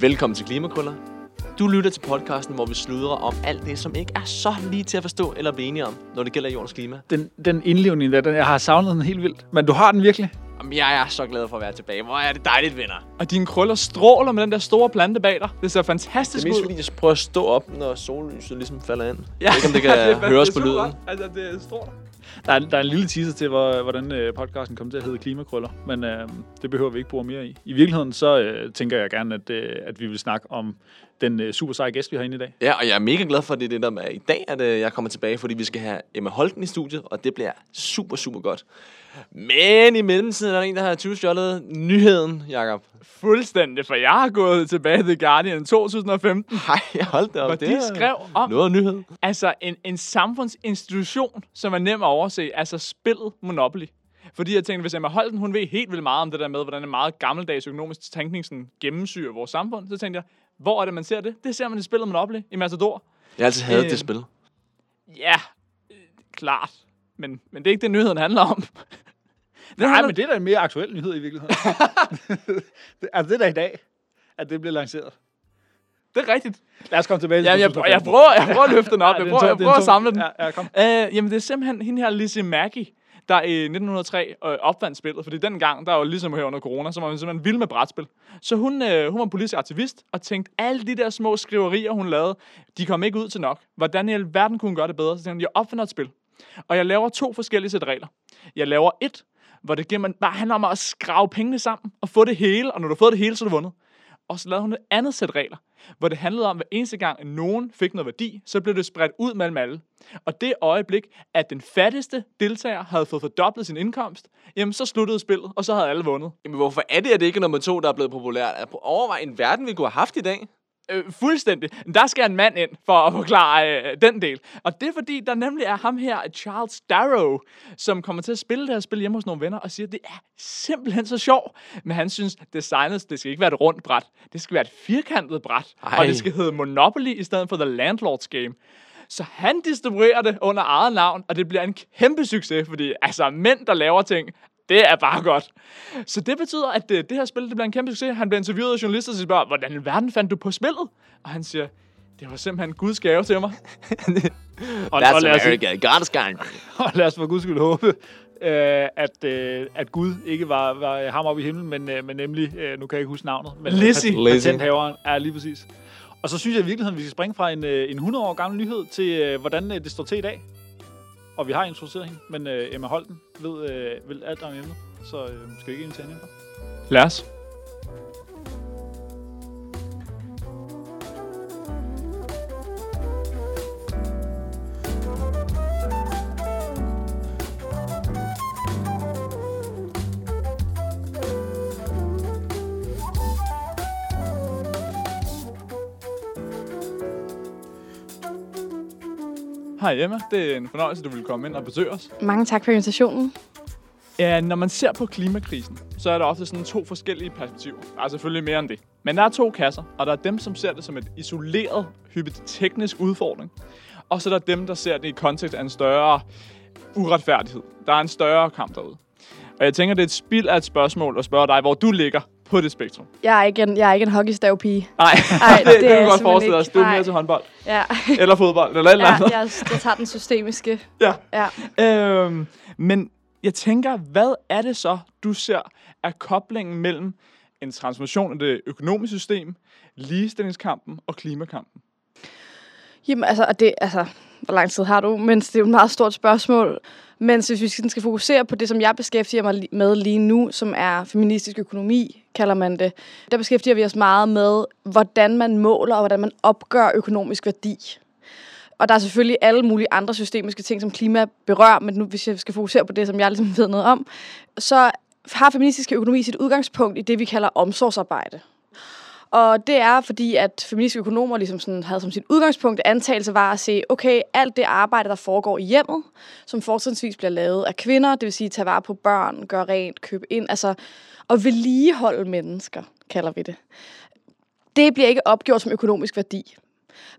Velkommen til Klimakrøller. Du lytter til podcasten, hvor vi sludrer om alt det, som ikke er så lige til at forstå eller blive enige om, når det gælder jordens klima. Den, den indlevning der, den, jeg har savnet den helt vildt. Men du har den virkelig? Jamen, jeg er så glad for at være tilbage. Hvor er det dejligt, venner. Og dine krøller stråler med den der store plante bag dig. Det ser Det fantastisk er mest ud. fordi, jeg prøver at stå op, når sollyset ligesom falder ind. Ja. Jeg ved ikke, om det kan det er- høres det på lyden. Altså, det står der. Er, der er en lille teaser til, hvor, hvordan øh, podcasten kommer til at hedde Klimakrøller. Men øh, det behøver vi ikke bruge mere i. I virkeligheden så øh, tænker jeg gerne, at, øh, at vi vil snakke om den øh, super seje gæst, vi har inde i dag. Ja, og jeg er mega glad for, at det er det, der er i dag, at øh, jeg kommer tilbage, fordi vi skal have Emma Holten i studiet, og det bliver super, super godt. Men i mellemtiden er der en, der har 20 stjålet nyheden, Jakob. Fuldstændig, for jeg har gået tilbage til Guardian i 2015, Hej, jeg holdt det op. hvor det de skrev om Noget nyhed. altså en, en samfundsinstitution, som er nem at overse, altså spillet Monopoly. Fordi jeg tænkte, hvis Emma Holten, hun ved helt vildt meget om det der med, hvordan en meget gammeldags økonomisk tænkning sådan gennemsyrer vores samfund, så tænkte jeg, hvor er det, man ser det? Det ser man i spillet Monopoly i Matador. Jeg har altid hadet Øh, det spil. Ja, øh, klart. Men, men det er ikke det, nyheden handler om. Den Nej, handler- men det er da en mere aktuel nyhed i virkeligheden. det, altså, det er da i dag, at det bliver lanceret. det er rigtigt. Lad os komme tilbage til Ja, jeg, 2015. jeg, prøver, jeg prøver at løfte den op. Ja, Jeg det er prøver, jeg det er prøver at samle den. Ja, ja, kom. Øh, jamen, det er simpelthen hende her, Lizzie Mackey, der i 1903 øh, opfandt spillet. Fordi dengang, der var ligesom her under corona, så var man simpelthen vild med brætspil. Så hun, øh, hun var politisk aktivist og tænkte, alle de der små skriverier, hun lavede, de kom ikke ud til nok. Hvordan i alverden kunne hun gøre det bedre? Så tænkte hun, jeg opfinder et spil. Og jeg laver to forskellige sæt regler. Jeg laver et, hvor det giver man bare handler om at skrave pengene sammen og få det hele, og når du har fået det hele, så er du vundet. Og så lavede hun et andet sæt regler, hvor det handlede om, at hver eneste gang, at nogen fik noget værdi, så blev det spredt ud mellem alle. Og det øjeblik, at den fattigste deltager havde fået fordoblet sin indkomst, jamen så sluttede spillet, og så havde alle vundet. Jamen, hvorfor er det, at det ikke er nummer to, der er blevet populært? Overvej en verden, vi kunne have haft i dag. Øh, fuldstændig. Der skal en mand ind for at forklare øh, den del. Og det er fordi, der nemlig er ham her, Charles Darrow, som kommer til at spille det her spil hjemme hos nogle venner, og siger, at det er simpelthen så sjovt. Men han synes, designet, det skal ikke være et rundt bræt. Det skal være et firkantet bræt. Ej. Og det skal hedde Monopoly i stedet for The Landlord's Game. Så han distribuerer det under eget navn, og det bliver en kæmpe succes, fordi altså mænd, der laver ting, det er bare godt. Så det betyder, at det, det her spil det bliver en kæmpe succes. Han bliver interviewet af journalister, og spørger, hvordan i verden fandt du på spillet? Og han siger, det var simpelthen Guds gave til mig. Og, That's og, lad os, America. God is kind. og lad os for guds skyld håbe, øh, at, øh, at Gud ikke var, var ham oppe i himlen, men, øh, men nemlig, øh, nu kan jeg ikke huske navnet, men Lizzie. pat- Lizzie. patenthaveren er lige præcis. Og så synes jeg i virkeligheden, vi skal springe fra en, øh, en 100 år gammel nyhed til, øh, hvordan øh, det står til i dag. Og vi har introduceret hende, men øh, Emma Holten ved, øh, ved alt om emnet, så øh, skal vi ikke invitere hende ind? Lad os. Hej Emma, det er en fornøjelse, du vil komme ind og besøge os. Mange tak for invitationen. Ja, når man ser på klimakrisen, så er der ofte sådan to forskellige perspektiver. Der er selvfølgelig mere end det. Men der er to kasser, og der er dem, som ser det som et isoleret, hyppigt teknisk udfordring. Og så er der dem, der ser det i kontekst af en større uretfærdighed. Der er en større kamp derude. Og jeg tænker, det er et spild af et spørgsmål at spørge dig, hvor du ligger på det spektrum. Jeg er ikke en, jeg er ikke en hockeystav-pige. Nej, Ej, det, det det, kan vi godt forestille os. Du er mere til håndbold. Ja, Eller fodbold, eller et eller ja andet. jeg, jeg tager den systemiske. Ja. Ja. Øhm, men jeg tænker, hvad er det så, du ser er koblingen mellem en transformation af det økonomiske system, ligestillingskampen og klimakampen? Jamen, altså, det, altså, hvor lang tid har du? Men det er jo et meget stort spørgsmål. Men hvis vi skal fokusere på det, som jeg beskæftiger mig med lige nu, som er feministisk økonomi, kalder man det, der beskæftiger vi os meget med, hvordan man måler og hvordan man opgør økonomisk værdi. Og der er selvfølgelig alle mulige andre systemiske ting, som klima berører, men nu, hvis jeg skal fokusere på det, som jeg ligesom ved noget om, så har feministisk økonomi sit udgangspunkt i det, vi kalder omsorgsarbejde. Og det er fordi, at feministiske økonomer ligesom sådan havde som sit udgangspunkt antagelse var at se, okay, alt det arbejde, der foregår i hjemmet, som fortrinsvis bliver lavet af kvinder, det vil sige tage vare på børn, gøre rent, købe ind, altså at vedligeholde mennesker, kalder vi det. Det bliver ikke opgjort som økonomisk værdi.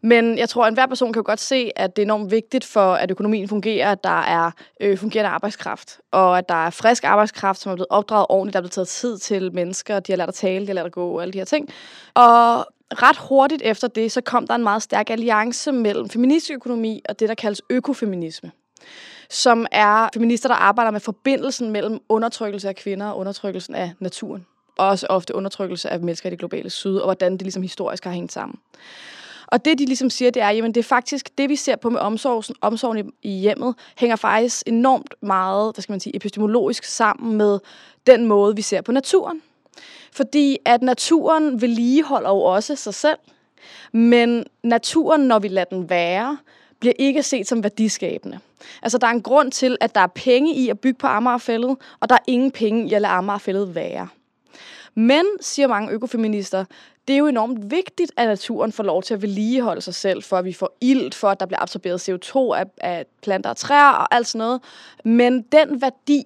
Men jeg tror, at enhver person kan jo godt se, at det er enormt vigtigt for, at økonomien fungerer, at der er øh, fungerende arbejdskraft, og at der er frisk arbejdskraft, som er blevet opdraget ordentligt, der er blevet taget tid til mennesker, de har lært at tale, de har lært at gå, og alle de her ting. Og ret hurtigt efter det, så kom der en meget stærk alliance mellem feministisk økonomi og det, der kaldes økofeminisme som er feminister, der arbejder med forbindelsen mellem undertrykkelse af kvinder og undertrykkelsen af naturen. Og også ofte undertrykkelse af mennesker i det globale syd, og hvordan det ligesom historisk har hængt sammen. Og det, de ligesom siger, det er, jamen det er faktisk det, vi ser på med omsorgen, omsorgen i, i hjemmet, hænger faktisk enormt meget, hvad skal man sige, epistemologisk sammen med den måde, vi ser på naturen. Fordi at naturen vedligeholder jo også sig selv, men naturen, når vi lader den være, bliver ikke set som værdiskabende. Altså, der er en grund til, at der er penge i at bygge på Amagerfældet, og der er ingen penge i at lade Amagerfældet være. Men, siger mange økofeminister, det er jo enormt vigtigt, at naturen får lov til at vedligeholde sig selv, for at vi får ilt, for at der bliver absorberet CO2 af, af planter og træer og alt sådan noget. Men den værdi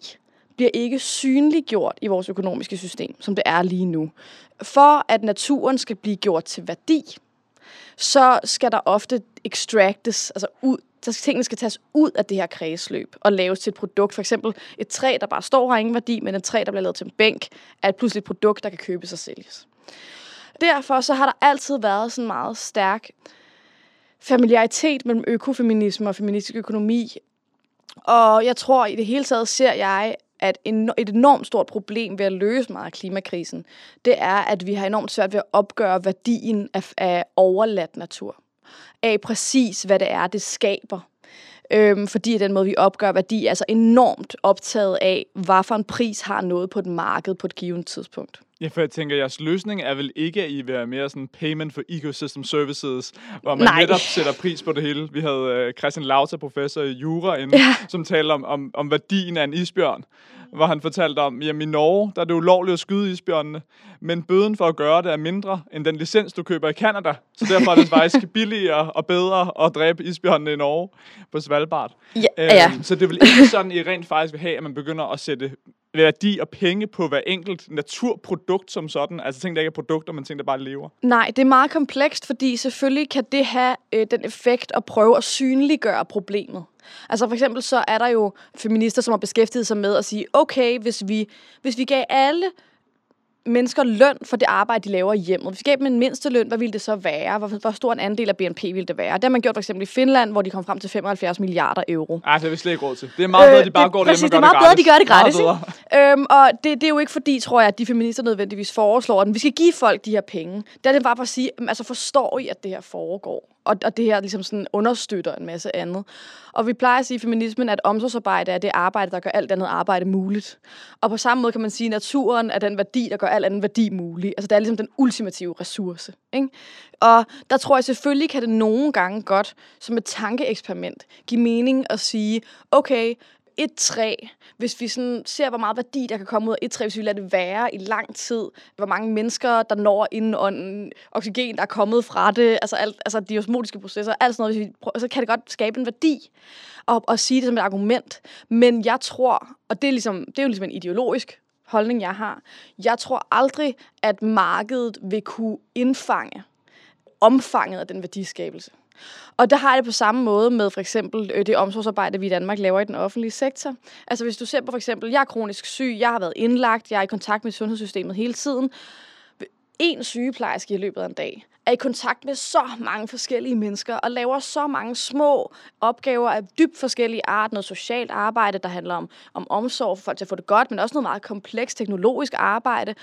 bliver ikke synliggjort i vores økonomiske system, som det er lige nu. For at naturen skal blive gjort til værdi, så skal der ofte extractes, altså ud, så tingene skal tages ud af det her kredsløb og laves til et produkt. For eksempel et træ, der bare står har ingen værdi, men et træ, der bliver lavet til en bænk, er et pludselig et produkt, der kan købes og sælges. Derfor så har der altid været sådan meget stærk familiaritet mellem økofeminisme og feministisk økonomi. Og jeg tror i det hele taget ser jeg, at et enormt stort problem ved at løse meget af klimakrisen, det er, at vi har enormt svært ved at opgøre værdien af, af overladt natur. Af præcis, hvad det er, det skaber. Øhm, fordi den måde, vi opgør værdi, er så enormt optaget af, hvad for en pris har noget på et marked på et givet tidspunkt. Ja, for jeg tænker, jeres løsning er vel ikke, at I vil være mere sådan payment for ecosystem services, hvor man Nej. netop sætter pris på det hele. Vi havde uh, Christian Lauter, professor i Jura, inde, Ja. som talte om, om, om værdien af en isbjørn. Hvor han fortalte om, at i Norge, der er det ulovligt at skyde isbjørnene, men bøden for at gøre det er mindre end den licens, du køber i Canada. Så derfor er det faktisk billigere og bedre at dræbe isbjørnene i Norge på Svalbard. Ja, ja. Øhm, Så det er vel ikke sådan, I rent faktisk vil have, at man begynder at sætte værdi og penge på hver enkelt naturprodukt som sådan. Altså ting, der ikke er produkter, men ting, der bare lever. Nej, det er meget komplekst, fordi selvfølgelig kan det have øh, den effekt at prøve at synliggøre problemet. Altså for eksempel så er der jo feminister, som har beskæftiget sig med at sige, okay, hvis vi, hvis vi gav alle mennesker løn for det arbejde, de laver i hjemmet. Hvis vi gav dem en mindste løn, hvad ville det så være? Hvor, hvor stor en andel af BNP ville det være? Det har man gjort for eksempel i Finland, hvor de kom frem til 75 milliarder euro. Ej, det har vi slet ikke råd til. Det er meget bedre, at de bare det, går præcis, det det er meget bedre, de gør det gratis. Ikke? Øhm, og det, det er jo ikke fordi, tror jeg, at de feminister nødvendigvis foreslår, at vi skal give folk de her penge. Det er det bare for at sige, altså forstår I, at det her foregår? Og, og det her ligesom sådan understøtter en masse andet. Og vi plejer at sige i feminismen, at omsorgsarbejde er det arbejde, der gør alt andet arbejde muligt. Og på samme måde kan man sige, at naturen er den værdi, der gør alt andet værdi muligt. Altså det er ligesom den ultimative ressource. Ikke? Og der tror jeg selvfølgelig, kan det nogle gange godt, som et tankeeksperiment, give mening at sige, okay, et træ, hvis vi sådan ser, hvor meget værdi, der kan komme ud af et træ, hvis vi lader det være i lang tid, hvor mange mennesker, der når indånden, oxygen, der er kommet fra det, altså, alt, altså de osmotiske processer, alt sådan noget, hvis vi prøver, så kan det godt skabe en værdi og, og sige det som et argument. Men jeg tror, og det er, ligesom, det er jo ligesom en ideologisk holdning, jeg har, jeg tror aldrig, at markedet vil kunne indfange omfanget af den værdiskabelse. Og der har jeg det på samme måde med for eksempel øh, det omsorgsarbejde, vi i Danmark laver i den offentlige sektor. Altså hvis du ser på for eksempel, jeg er kronisk syg, jeg har været indlagt, jeg er i kontakt med sundhedssystemet hele tiden. En sygeplejerske i løbet af en dag er i kontakt med så mange forskellige mennesker og laver så mange små opgaver af dybt forskellige art. Noget socialt arbejde, der handler om, om omsorg for folk til at få det godt, men også noget meget komplekst teknologisk arbejde.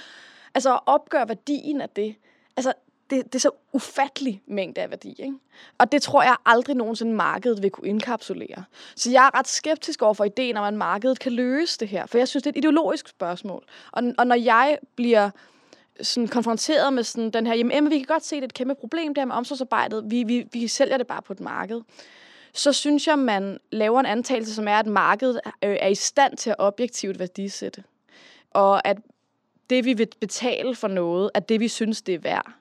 Altså at opgøre værdien af det. Altså det, det er så ufattelig mængde af værdi. Ikke? Og det tror jeg aldrig nogensinde markedet vil kunne indkapsulere. Så jeg er ret skeptisk over for ideen om, at markedet kan løse det her. For jeg synes, det er et ideologisk spørgsmål. Og, og når jeg bliver sådan konfronteret med sådan den her, jamen vi kan godt se, det er et kæmpe problem der med omsorgsarbejdet. Vi, vi, vi sælger det bare på et marked. Så synes jeg, man laver en antagelse, som er, at markedet øh, er i stand til at objektivt værdisætte. Og at det, vi vil betale for noget, er det, vi synes, det er værd.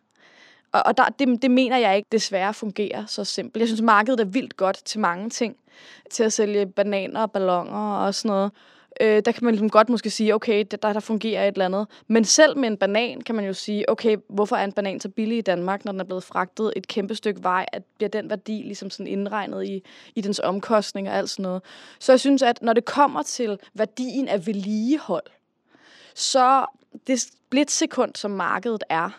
Og, og der, det, det mener jeg ikke desværre fungerer så simpelt. Jeg synes, markedet er vildt godt til mange ting. Til at sælge bananer og ballonger og sådan noget. Øh, der kan man ligesom godt måske sige, okay, der, der fungerer et eller andet. Men selv med en banan kan man jo sige, okay, hvorfor er en banan så billig i Danmark, når den er blevet fragtet et kæmpe stykke vej, at bliver den værdi ligesom sådan indregnet i, i dens omkostninger og alt sådan noget. Så jeg synes, at når det kommer til værdien af vedligehold, så det splitsekund, som markedet er,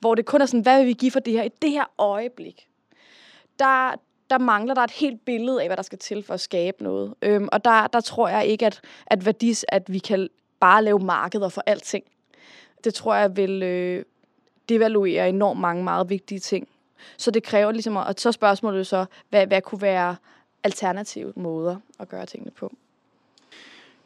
hvor det kun er sådan, hvad vil vi give for det her i det her øjeblik, der, der mangler der et helt billede af, hvad der skal til for at skabe noget. Øhm, og der, der tror jeg ikke, at, at, værdis, at vi kan bare lave markeder for alting. Det tror jeg vil øh, devaluere enormt mange meget vigtige ting. Så det kræver ligesom, og så spørgsmålet så, hvad, hvad kunne være alternative måder at gøre tingene på.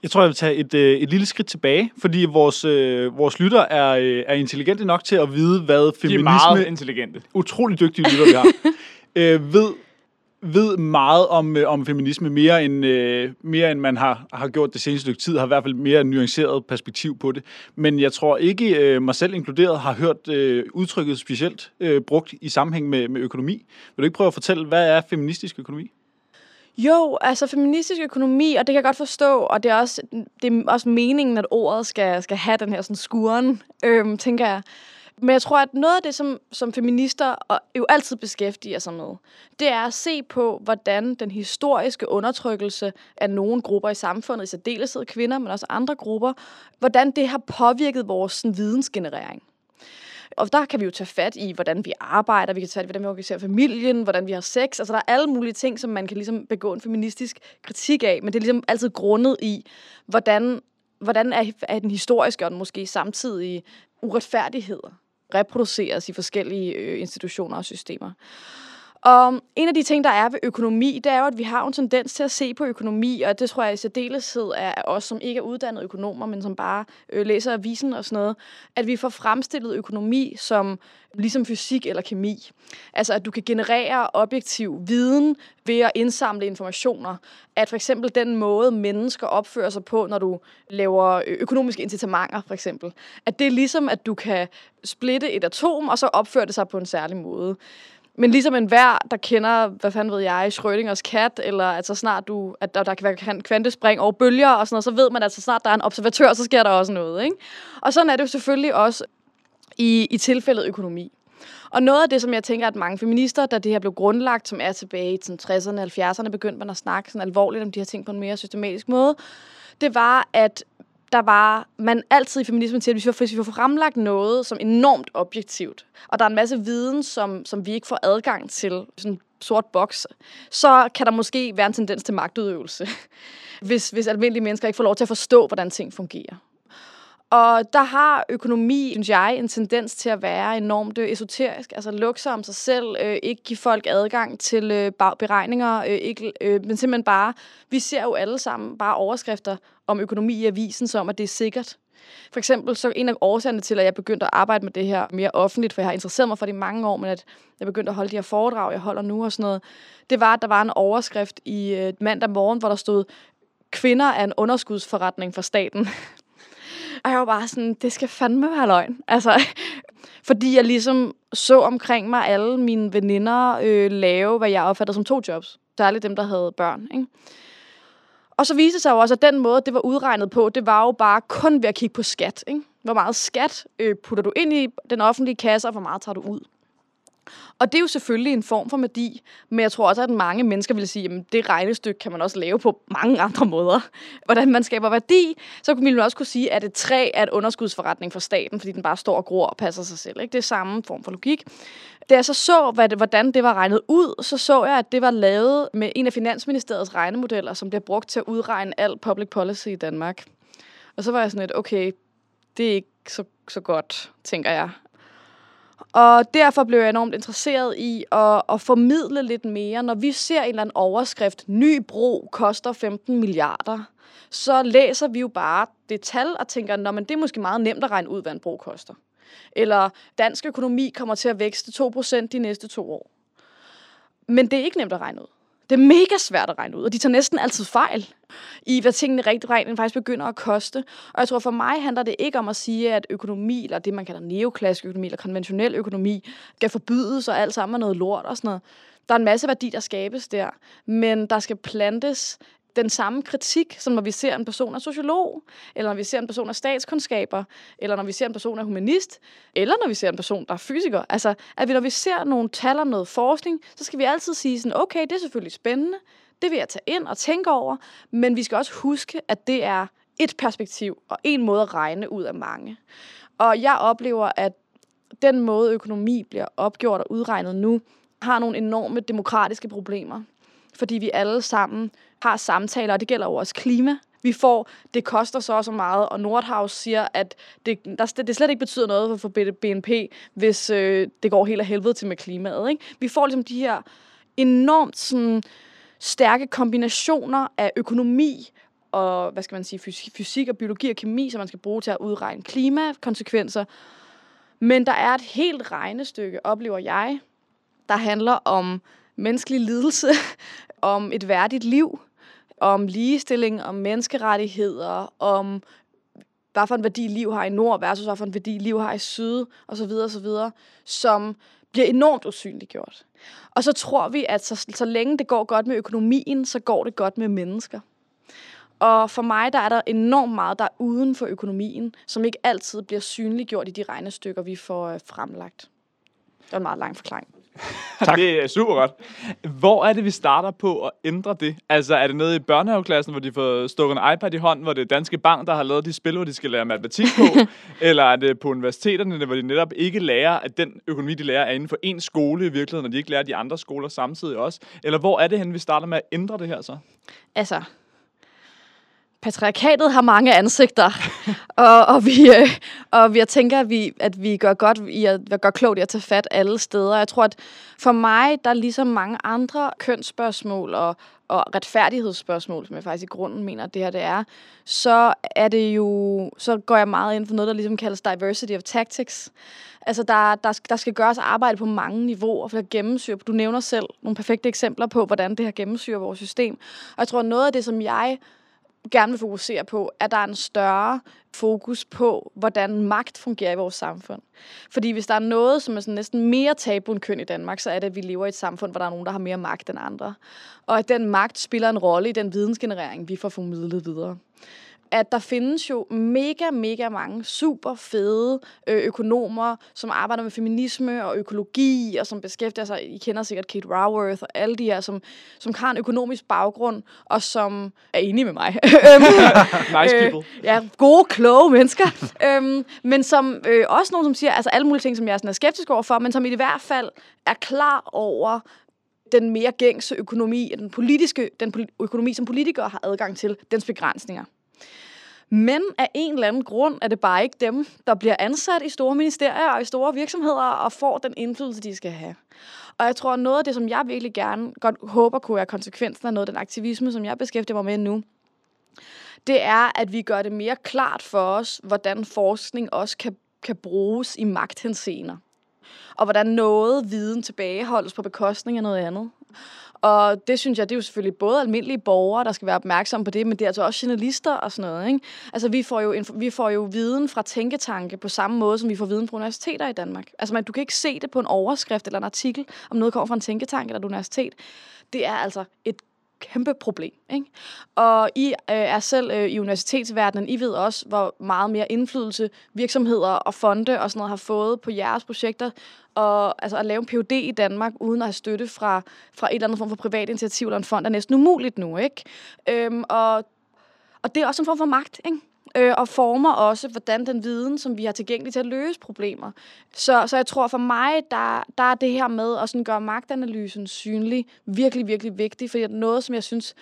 Jeg tror, jeg vil tage et, øh, et lille skridt tilbage, fordi vores, øh, vores lytter er, øh, er intelligente nok til at vide, hvad feminisme... De er meget intelligente. Utrolig dygtige lytter, vi har. øh, ved, ved meget om, øh, om feminisme, mere end, øh, mere end man har, har gjort det seneste stykke tid, har i hvert fald mere nuanceret perspektiv på det. Men jeg tror ikke, øh, mig selv inkluderet, har hørt øh, udtrykket specielt øh, brugt i sammenhæng med, med økonomi. Vil du ikke prøve at fortælle, hvad er feministisk økonomi? Jo, altså feministisk økonomi, og det kan jeg godt forstå, og det er også, det er også meningen, at ordet skal, skal have den her sådan skuren, øhm, tænker jeg. Men jeg tror, at noget af det, som, som feminister og jo altid beskæftiger sig med, det er at se på, hvordan den historiske undertrykkelse af nogle grupper i samfundet, i særdeleshed kvinder, men også andre grupper, hvordan det har påvirket vores sådan, vidensgenerering. Og der kan vi jo tage fat i, hvordan vi arbejder, vi kan tage fat i, hvordan vi organiserer familien, hvordan vi har sex. Altså der er alle mulige ting, som man kan ligesom begå en feministisk kritik af, men det er ligesom altid grundet i, hvordan, hvordan er, er den historiske og den måske samtidige uretfærdigheder reproduceres i forskellige øh, institutioner og systemer. Og en af de ting, der er ved økonomi, det er jo, at vi har en tendens til at se på økonomi, og det tror jeg i særdeleshed er os, som ikke er uddannede økonomer, men som bare øh, læser avisen og sådan noget, at vi får fremstillet økonomi som ligesom fysik eller kemi. Altså, at du kan generere objektiv viden ved at indsamle informationer. At for eksempel den måde, mennesker opfører sig på, når du laver øh, økonomiske incitamenter, for eksempel. At det er ligesom, at du kan splitte et atom, og så opføre det sig på en særlig måde. Men ligesom en hver, der kender, hvad fanden ved jeg, Schrödingers kat, eller at så snart du, at der, der kan være kvantespring over bølger og sådan noget, så ved man, at så snart der er en observatør, så sker der også noget. Ikke? Og sådan er det jo selvfølgelig også i, i tilfældet økonomi. Og noget af det, som jeg tænker, at mange feminister, da det her blev grundlagt, som er tilbage i 60'erne og 70'erne, begyndte man at snakke sådan alvorligt om de her ting på en mere systematisk måde, det var, at der var man altid i feminismen til, at hvis vi, hvis vi får fremlagt noget som enormt objektivt, og der er en masse viden, som, som vi ikke får adgang til, sådan en sort boks, så kan der måske være en tendens til magtudøvelse, hvis, hvis almindelige mennesker ikke får lov til at forstå, hvordan ting fungerer. Og der har økonomi, synes jeg, en tendens til at være enormt øh, esoterisk, altså lukke sig om sig selv, øh, ikke give folk adgang til øh, beregninger, øh, ikke, øh, men simpelthen bare, vi ser jo alle sammen bare overskrifter om økonomi i avisen, som at det er sikkert. For eksempel, så en af årsagerne til, at jeg begyndte at arbejde med det her mere offentligt, for jeg har interesseret mig for det i mange år, men at jeg begyndte at holde de her foredrag, jeg holder nu og sådan noget, det var, at der var en overskrift i øh, mandag morgen, hvor der stod, kvinder er en underskudsforretning for staten. Og jeg var bare sådan, det skal fandme være løgn. Altså, fordi jeg ligesom så omkring mig alle mine veninder øh, lave, hvad jeg opfattede som to jobs. Særligt dem, der havde børn. Ikke? Og så viste det sig jo også, at den måde, det var udregnet på, det var jo bare kun ved at kigge på skat. Ikke? Hvor meget skat øh, putter du ind i den offentlige kasse, og hvor meget tager du ud. Og det er jo selvfølgelig en form for værdi, men jeg tror også, at mange mennesker vil sige, at det regnestykke kan man også lave på mange andre måder. Hvordan man skaber værdi, så kunne man også kunne sige, at et træ er et underskudsforretning for staten, fordi den bare står og gror og passer sig selv. Ikke? Det er samme form for logik. Da jeg så så, hvad det, hvordan det var regnet ud, så så jeg, at det var lavet med en af Finansministeriets regnemodeller, som bliver brugt til at udregne al public policy i Danmark. Og så var jeg sådan lidt, okay, det er ikke så, så godt, tænker jeg. Og derfor blev jeg enormt interesseret i at, at formidle lidt mere. Når vi ser en eller anden overskrift, ny bro koster 15 milliarder, så læser vi jo bare det tal og tænker, Nå, men det er måske meget nemt at regne ud, hvad en bro koster. Eller dansk økonomi kommer til at vækste 2% de næste to år. Men det er ikke nemt at regne ud. Det er mega svært at regne ud, og de tager næsten altid fejl i, hvad tingene rigtig rent faktisk begynder at koste. Og jeg tror, for mig handler det ikke om at sige, at økonomi, eller det, man kalder neoklassisk økonomi, eller konventionel økonomi, skal forbydes, og alt sammen er noget lort og sådan noget. Der er en masse værdi, der skabes der, men der skal plantes den samme kritik, som når vi ser en person af sociolog, eller når vi ser en person af statskundskaber, eller når vi ser en person af humanist, eller når vi ser en person, der er fysiker. Altså, at vi, når vi ser nogle tal og noget forskning, så skal vi altid sige sådan, okay, det er selvfølgelig spændende, det vil jeg tage ind og tænke over, men vi skal også huske, at det er et perspektiv og en måde at regne ud af mange. Og jeg oplever, at den måde økonomi bliver opgjort og udregnet nu, har nogle enorme demokratiske problemer. Fordi vi alle sammen har samtaler, og det gælder jo også klima. Vi får, det koster så og så meget, og Nordhaus siger, at det, der, det slet ikke betyder noget for BNP, hvis øh, det går helt af helvede til med klimaet. Ikke? Vi får ligesom de her enormt sådan, stærke kombinationer af økonomi og, hvad skal man sige, fysik og biologi og kemi, som man skal bruge til at udregne klimakonsekvenser. Men der er et helt regnestykke, oplever jeg, der handler om menneskelig lidelse, om et værdigt liv, om ligestilling, om menneskerettigheder, om hvad for en værdi liv har i nord versus hvad for en værdi liv har i syd, og så videre, og så videre, som bliver enormt usynliggjort. Og så tror vi, at så, så længe det går godt med økonomien, så går det godt med mennesker. Og for mig, der er der enormt meget, der er uden for økonomien, som ikke altid bliver synliggjort i de regnestykker, vi får øh, fremlagt. Det var en meget lang forklaring. tak. det er super godt. Hvor er det, vi starter på at ændre det? Altså, er det nede i børnehaveklassen, hvor de får stukket en iPad i hånden, hvor det er Danske Bank, der har lavet de spil, hvor de skal lære matematik på? eller er det på universiteterne, hvor de netop ikke lærer, at den økonomi, de lærer, er inden for en skole i virkeligheden, og de ikke lærer de andre skoler samtidig også? Eller hvor er det hen, vi starter med at ændre det her så? Altså, patriarkatet har mange ansigter, og, og, vi, øh, og jeg tænker, at vi, at vi gør godt i at, at gør klogt i at tage fat alle steder. Jeg tror, at for mig, der er ligesom mange andre kønsspørgsmål og, og retfærdighedsspørgsmål, som jeg faktisk i grunden mener, at det her det er, så er det jo, så går jeg meget ind for noget, der ligesom kaldes diversity of tactics. Altså, der, der, der skal gøres arbejde på mange niveauer for at gennemsyre. Du nævner selv nogle perfekte eksempler på, hvordan det her gennemsyrer vores system. Og jeg tror, noget af det, som jeg gerne vil fokusere på, at der er en større fokus på, hvordan magt fungerer i vores samfund. Fordi hvis der er noget, som er sådan næsten mere tabu end køn i Danmark, så er det, at vi lever i et samfund, hvor der er nogen, der har mere magt end andre. Og at den magt spiller en rolle i den vidensgenerering, vi får formidlet videre at der findes jo mega, mega mange super fede øh, økonomer, som arbejder med feminisme og økologi, og som beskæftiger sig, I kender sikkert Kate Raworth og alle de her, som, som har en økonomisk baggrund, og som er enige med mig. nice people. Øh, ja, gode, kloge mennesker. øhm, men som øh, også nogen, som siger altså alle mulige ting, som jeg sådan er skeptisk overfor, men som i hvert fald er klar over, den mere gængse økonomi, den politiske den økonomi, som politikere har adgang til, dens begrænsninger. Men af en eller anden grund er det bare ikke dem, der bliver ansat i store ministerier og i store virksomheder og får den indflydelse, de skal have. Og jeg tror, noget af det, som jeg virkelig gerne godt håber kunne være konsekvensen af noget af den aktivisme, som jeg beskæftiger mig med nu, det er, at vi gør det mere klart for os, hvordan forskning også kan, kan bruges i magthensener. Og hvordan noget viden tilbageholdes på bekostning af noget andet. Og det synes jeg, det er jo selvfølgelig både almindelige borgere, der skal være opmærksomme på det, men det er altså også journalister og sådan noget. Ikke? Altså vi får, jo, vi får jo viden fra tænketanke på samme måde, som vi får viden fra universiteter i Danmark. Altså man, du kan ikke se det på en overskrift eller en artikel, om noget kommer fra en tænketank eller et universitet. Det er altså et kæmpe problem. Ikke? Og I øh, er selv øh, i universitetsverdenen, I ved også, hvor meget mere indflydelse virksomheder og fonde og sådan noget har fået på jeres projekter. Og altså, at lave en PhD i Danmark, uden at have støtte fra, fra et eller andet form for privat initiativ eller en fond, er næsten umuligt nu. Ikke? Øhm, og, og det er også en form for magt. Ikke? Øh, og former også, hvordan den viden, som vi har tilgængelig til at løse problemer. Så, så jeg tror for mig, der, der er det her med at sådan gøre magtanalysen synlig virkelig, virkelig vigtigt, fordi noget, som jeg synes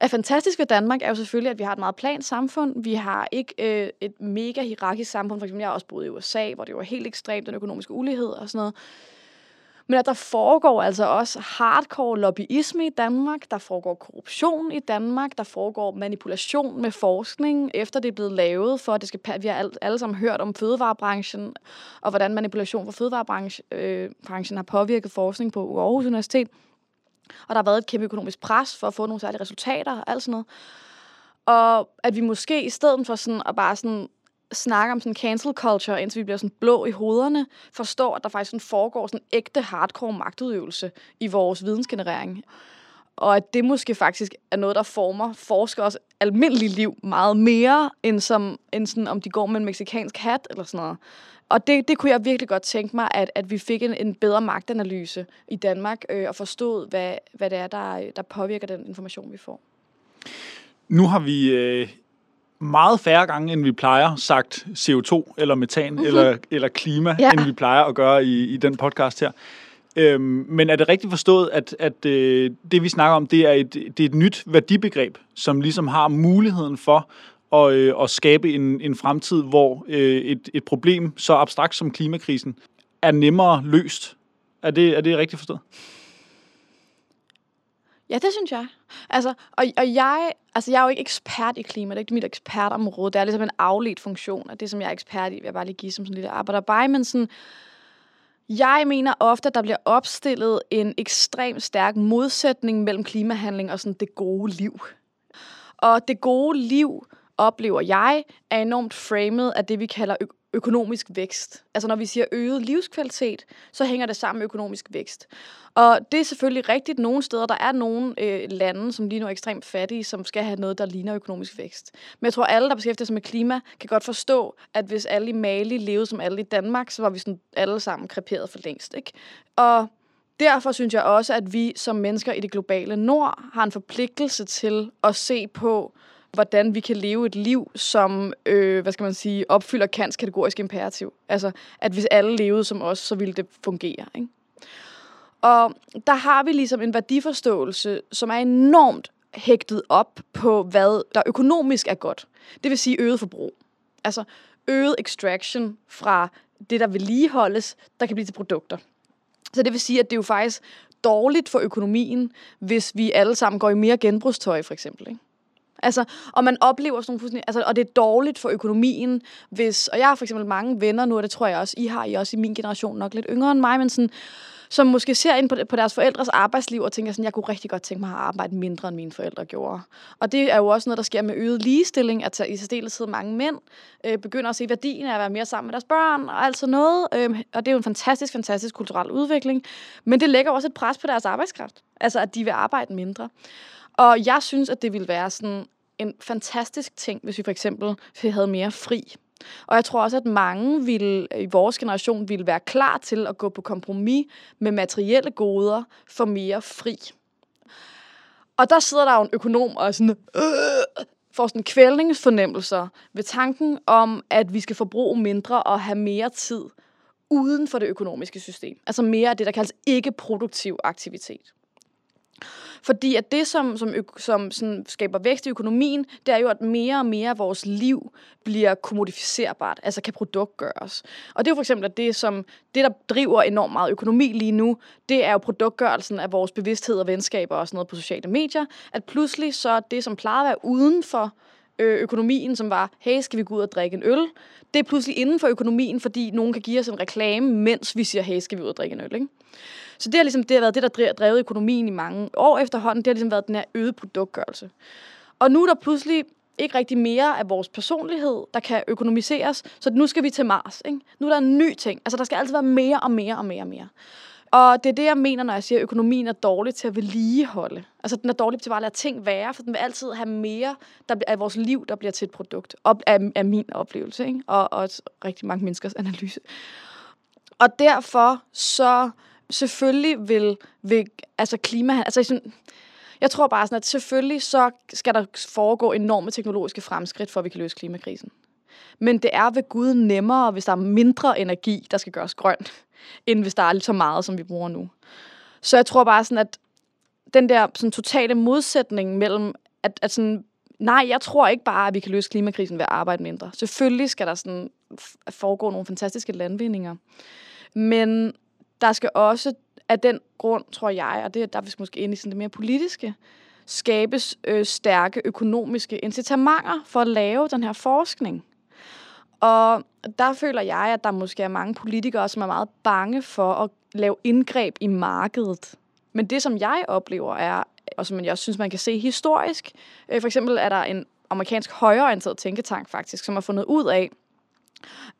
er fantastisk ved Danmark, er jo selvfølgelig, at vi har et meget plant samfund. Vi har ikke øh, et mega hierarkisk samfund. For eksempel, jeg har også boet i USA, hvor det var helt ekstremt, den økonomiske ulighed og sådan noget. Men at der foregår altså også hardcore lobbyisme i Danmark, der foregår korruption i Danmark, der foregår manipulation med forskning, efter det er blevet lavet, for at det skal, vi har alle sammen hørt om fødevarebranchen, og hvordan manipulation fra fødevarebranchen øh, branchen har påvirket forskning på Aarhus Universitet. Og der har været et kæmpe økonomisk pres for at få nogle særlige resultater og alt sådan noget. Og at vi måske i stedet for sådan at bare sådan snakke om sådan cancel culture, indtil vi bliver sådan blå i hovederne, forstår, at der faktisk sådan foregår sådan ægte hardcore magtudøvelse i vores vidensgenerering. og at det måske faktisk er noget, der former forskeres almindelige liv meget mere, end, som, end sådan, om de går med en meksikansk hat eller sådan noget. Og det, det kunne jeg virkelig godt tænke mig, at, at vi fik en, en bedre magtanalyse i Danmark, øh, og forstod, hvad, hvad det er, der, der påvirker den information, vi får. Nu har vi øh, meget færre gange, end vi plejer, sagt CO2 eller metan uh-huh. eller, eller klima, ja. end vi plejer at gøre i, i den podcast her. Øhm, men er det rigtigt forstået, at, at øh, det vi snakker om, det er, et, det er et nyt værdibegreb, som ligesom har muligheden for at, øh, at skabe en, en fremtid, hvor øh, et, et problem så abstrakt som klimakrisen er nemmere løst? Er det, er det rigtigt forstået? Ja, det synes jeg. Altså, og, og jeg, altså, jeg er jo ikke ekspert i klima. Det er ikke mit ekspertområde. Det er ligesom en afledt funktion af det, som jeg er ekspert i. Jeg bare lige give som sådan en lille arbejder Men sådan, jeg mener ofte, at der bliver opstillet en ekstremt stærk modsætning mellem klimahandling og sådan det gode liv. Og det gode liv, oplever jeg, er enormt framet af det, vi kalder ø- økonomisk vækst. Altså når vi siger øget livskvalitet, så hænger det sammen med økonomisk vækst. Og det er selvfølgelig rigtigt nogle steder. Der er nogle øh, lande, som lige nu er ekstremt fattige, som skal have noget, der ligner økonomisk vækst. Men jeg tror, alle, der beskæftiger sig med klima, kan godt forstå, at hvis alle i Mali levede som alle i Danmark, så var vi sådan alle sammen kreperet for længst. Ikke? Og derfor synes jeg også, at vi som mennesker i det globale nord har en forpligtelse til at se på, hvordan vi kan leve et liv, som, øh, hvad skal man sige, opfylder Kants kategoriske imperativ. Altså, at hvis alle levede som os, så ville det fungere, ikke? Og der har vi ligesom en værdiforståelse, som er enormt hægtet op på, hvad der økonomisk er godt. Det vil sige øget forbrug. Altså øget extraction fra det, der vedligeholdes, der kan blive til produkter. Så det vil sige, at det er jo faktisk dårligt for økonomien, hvis vi alle sammen går i mere genbrugstøj, for eksempel. Ikke? Altså, og man oplever sådan nogle altså, og det er dårligt for økonomien, hvis, og jeg har for eksempel mange venner nu, og det tror jeg også, I har, I også i min generation nok lidt yngre end mig, men sådan, som måske ser ind på, på deres forældres arbejdsliv og tænker sådan, jeg kunne rigtig godt tænke mig at arbejde mindre, end mine forældre gjorde. Og det er jo også noget, der sker med øget ligestilling, at i særdeleshed mange mænd øh, begynder at se værdien af at være mere sammen med deres børn og alt sådan noget. Øh, og det er jo en fantastisk, fantastisk kulturel udvikling. Men det lægger også et pres på deres arbejdskraft. Altså, at de vil arbejde mindre. Og jeg synes, at det ville være sådan en fantastisk ting, hvis vi for eksempel havde mere fri. Og jeg tror også, at mange ville, i vores generation ville være klar til at gå på kompromis med materielle goder for mere fri. Og der sidder der jo en økonom og sådan, øh, får sådan kvælningsfornemmelser ved tanken om, at vi skal forbruge mindre og have mere tid uden for det økonomiske system. Altså mere af det, der kaldes ikke-produktiv aktivitet. Fordi at det, som, som, som sådan skaber vækst i økonomien, det er jo, at mere og mere af vores liv bliver kommodificerbart, altså kan produktgøres. Og det er jo for eksempel at det, som det, der driver enormt meget økonomi lige nu, det er jo produktgørelsen af vores bevidsthed og venskaber og sådan noget på sociale medier, at pludselig så det, som plejede at være uden for øh, økonomien, som var, hey, skal vi gå ud og drikke en øl? Det er pludselig inden for økonomien, fordi nogen kan give os en reklame, mens vi siger, hey, skal vi ud og drikke en øl? Ikke? Så det har ligesom det har været det, der har drevet økonomien i mange år efterhånden. Det har ligesom været den her øget produktgørelse. Og nu er der pludselig ikke rigtig mere af vores personlighed, der kan økonomiseres, så nu skal vi til Mars. Ikke? Nu er der en ny ting. Altså, der skal altid være mere og mere og mere og mere. Og det er det, jeg mener, når jeg siger, at økonomien er dårlig til at vedligeholde. Altså, den er dårlig til bare at lade ting være, for den vil altid have mere der, af vores liv, der bliver til et produkt. Op, af, af min oplevelse, ikke? Og, og rigtig mange menneskers analyse. Og derfor så selvfølgelig vil, vil altså klima, altså sådan, jeg tror bare sådan, at selvfølgelig så skal der foregå enorme teknologiske fremskridt, for at vi kan løse klimakrisen. Men det er ved Gud nemmere, hvis der er mindre energi, der skal gøres grøn, end hvis der er lidt så meget, som vi bruger nu. Så jeg tror bare sådan, at den der sådan, totale modsætning mellem, at, at sådan, nej, jeg tror ikke bare, at vi kan løse klimakrisen ved at arbejde mindre. Selvfølgelig skal der sådan foregå nogle fantastiske landvindinger. Men der skal også af den grund, tror jeg, og det der vi måske ind i sådan det mere politiske, skabes øh, stærke økonomiske incitamenter for at lave den her forskning. Og der føler jeg, at der måske er mange politikere, som er meget bange for at lave indgreb i markedet. Men det, som jeg oplever, er, og som jeg synes, man kan se historisk, øh, for eksempel er der en amerikansk højreorienteret tænketank faktisk, som har fundet ud af,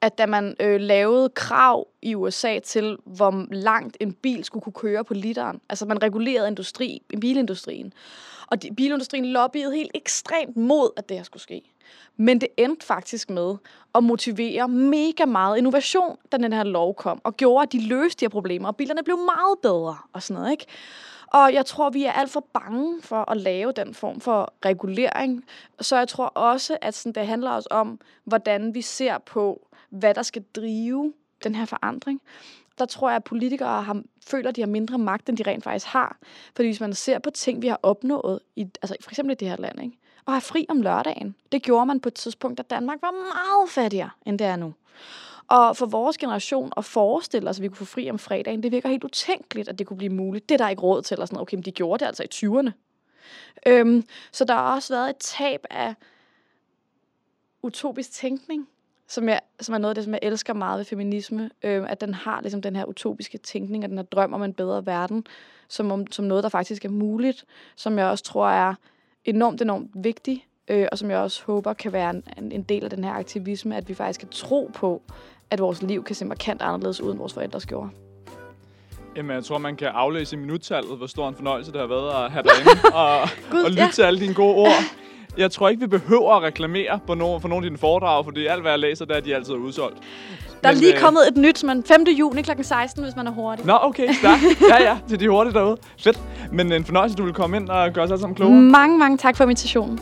at da man øh, lavede krav i USA til, hvor langt en bil skulle kunne køre på literen, altså man regulerede industri, bilindustrien, og de, bilindustrien lobbyede helt ekstremt mod, at det her skulle ske. Men det endte faktisk med at motivere mega meget innovation, da den her lov kom, og gjorde, at de løste de her problemer, og bilerne blev meget bedre og sådan noget, ikke? Og jeg tror, vi er alt for bange for at lave den form for regulering. Så jeg tror også, at sådan, det handler også om, hvordan vi ser på, hvad der skal drive den her forandring. Der tror jeg, at politikere har, føler, at de har mindre magt, end de rent faktisk har. Fordi hvis man ser på ting, vi har opnået, i, altså for eksempel i det her land, ikke? og have fri om lørdagen. Det gjorde man på et tidspunkt, da Danmark var meget fattigere, end det er nu. Og for vores generation at forestille os, at vi kunne få fri om fredagen, det virker helt utænkeligt, at det kunne blive muligt. Det er der ikke råd til. Eller sådan, okay, men de gjorde det altså i 20'erne. Øhm, så der har også været et tab af utopisk tænkning, som, jeg, som er noget af det, som jeg elsker meget ved feminisme. Øhm, at den har ligesom den her utopiske tænkning, og den her drøm om en bedre verden, som, om, som noget, der faktisk er muligt, som jeg også tror er enormt, enormt vigtig, øh, og som jeg også håber kan være en, en del af den her aktivisme, at vi faktisk kan tro på, at vores liv kan se markant anderledes ud, end vores forældres gjorde. Jamen, jeg tror, man kan aflæse i minuttallet, hvor stor en fornøjelse det har været at have dig inde og, Gud, og lytte ja. til alle dine gode ord. Jeg tror ikke, vi behøver at reklamere på nogle, for nogle af dine foredrag, fordi alt, hvad jeg læser, der er de altid udsolgt. Der er Men, lige øh, kommet et nyt, er 5. juni kl. 16, hvis man er hurtig. Nå, okay, stærkt. Ja, ja, til de hurtige derude. Fedt. Men en fornøjelse, du vil komme ind og gøre os alle sammen klogere. Mange, mange tak for invitationen.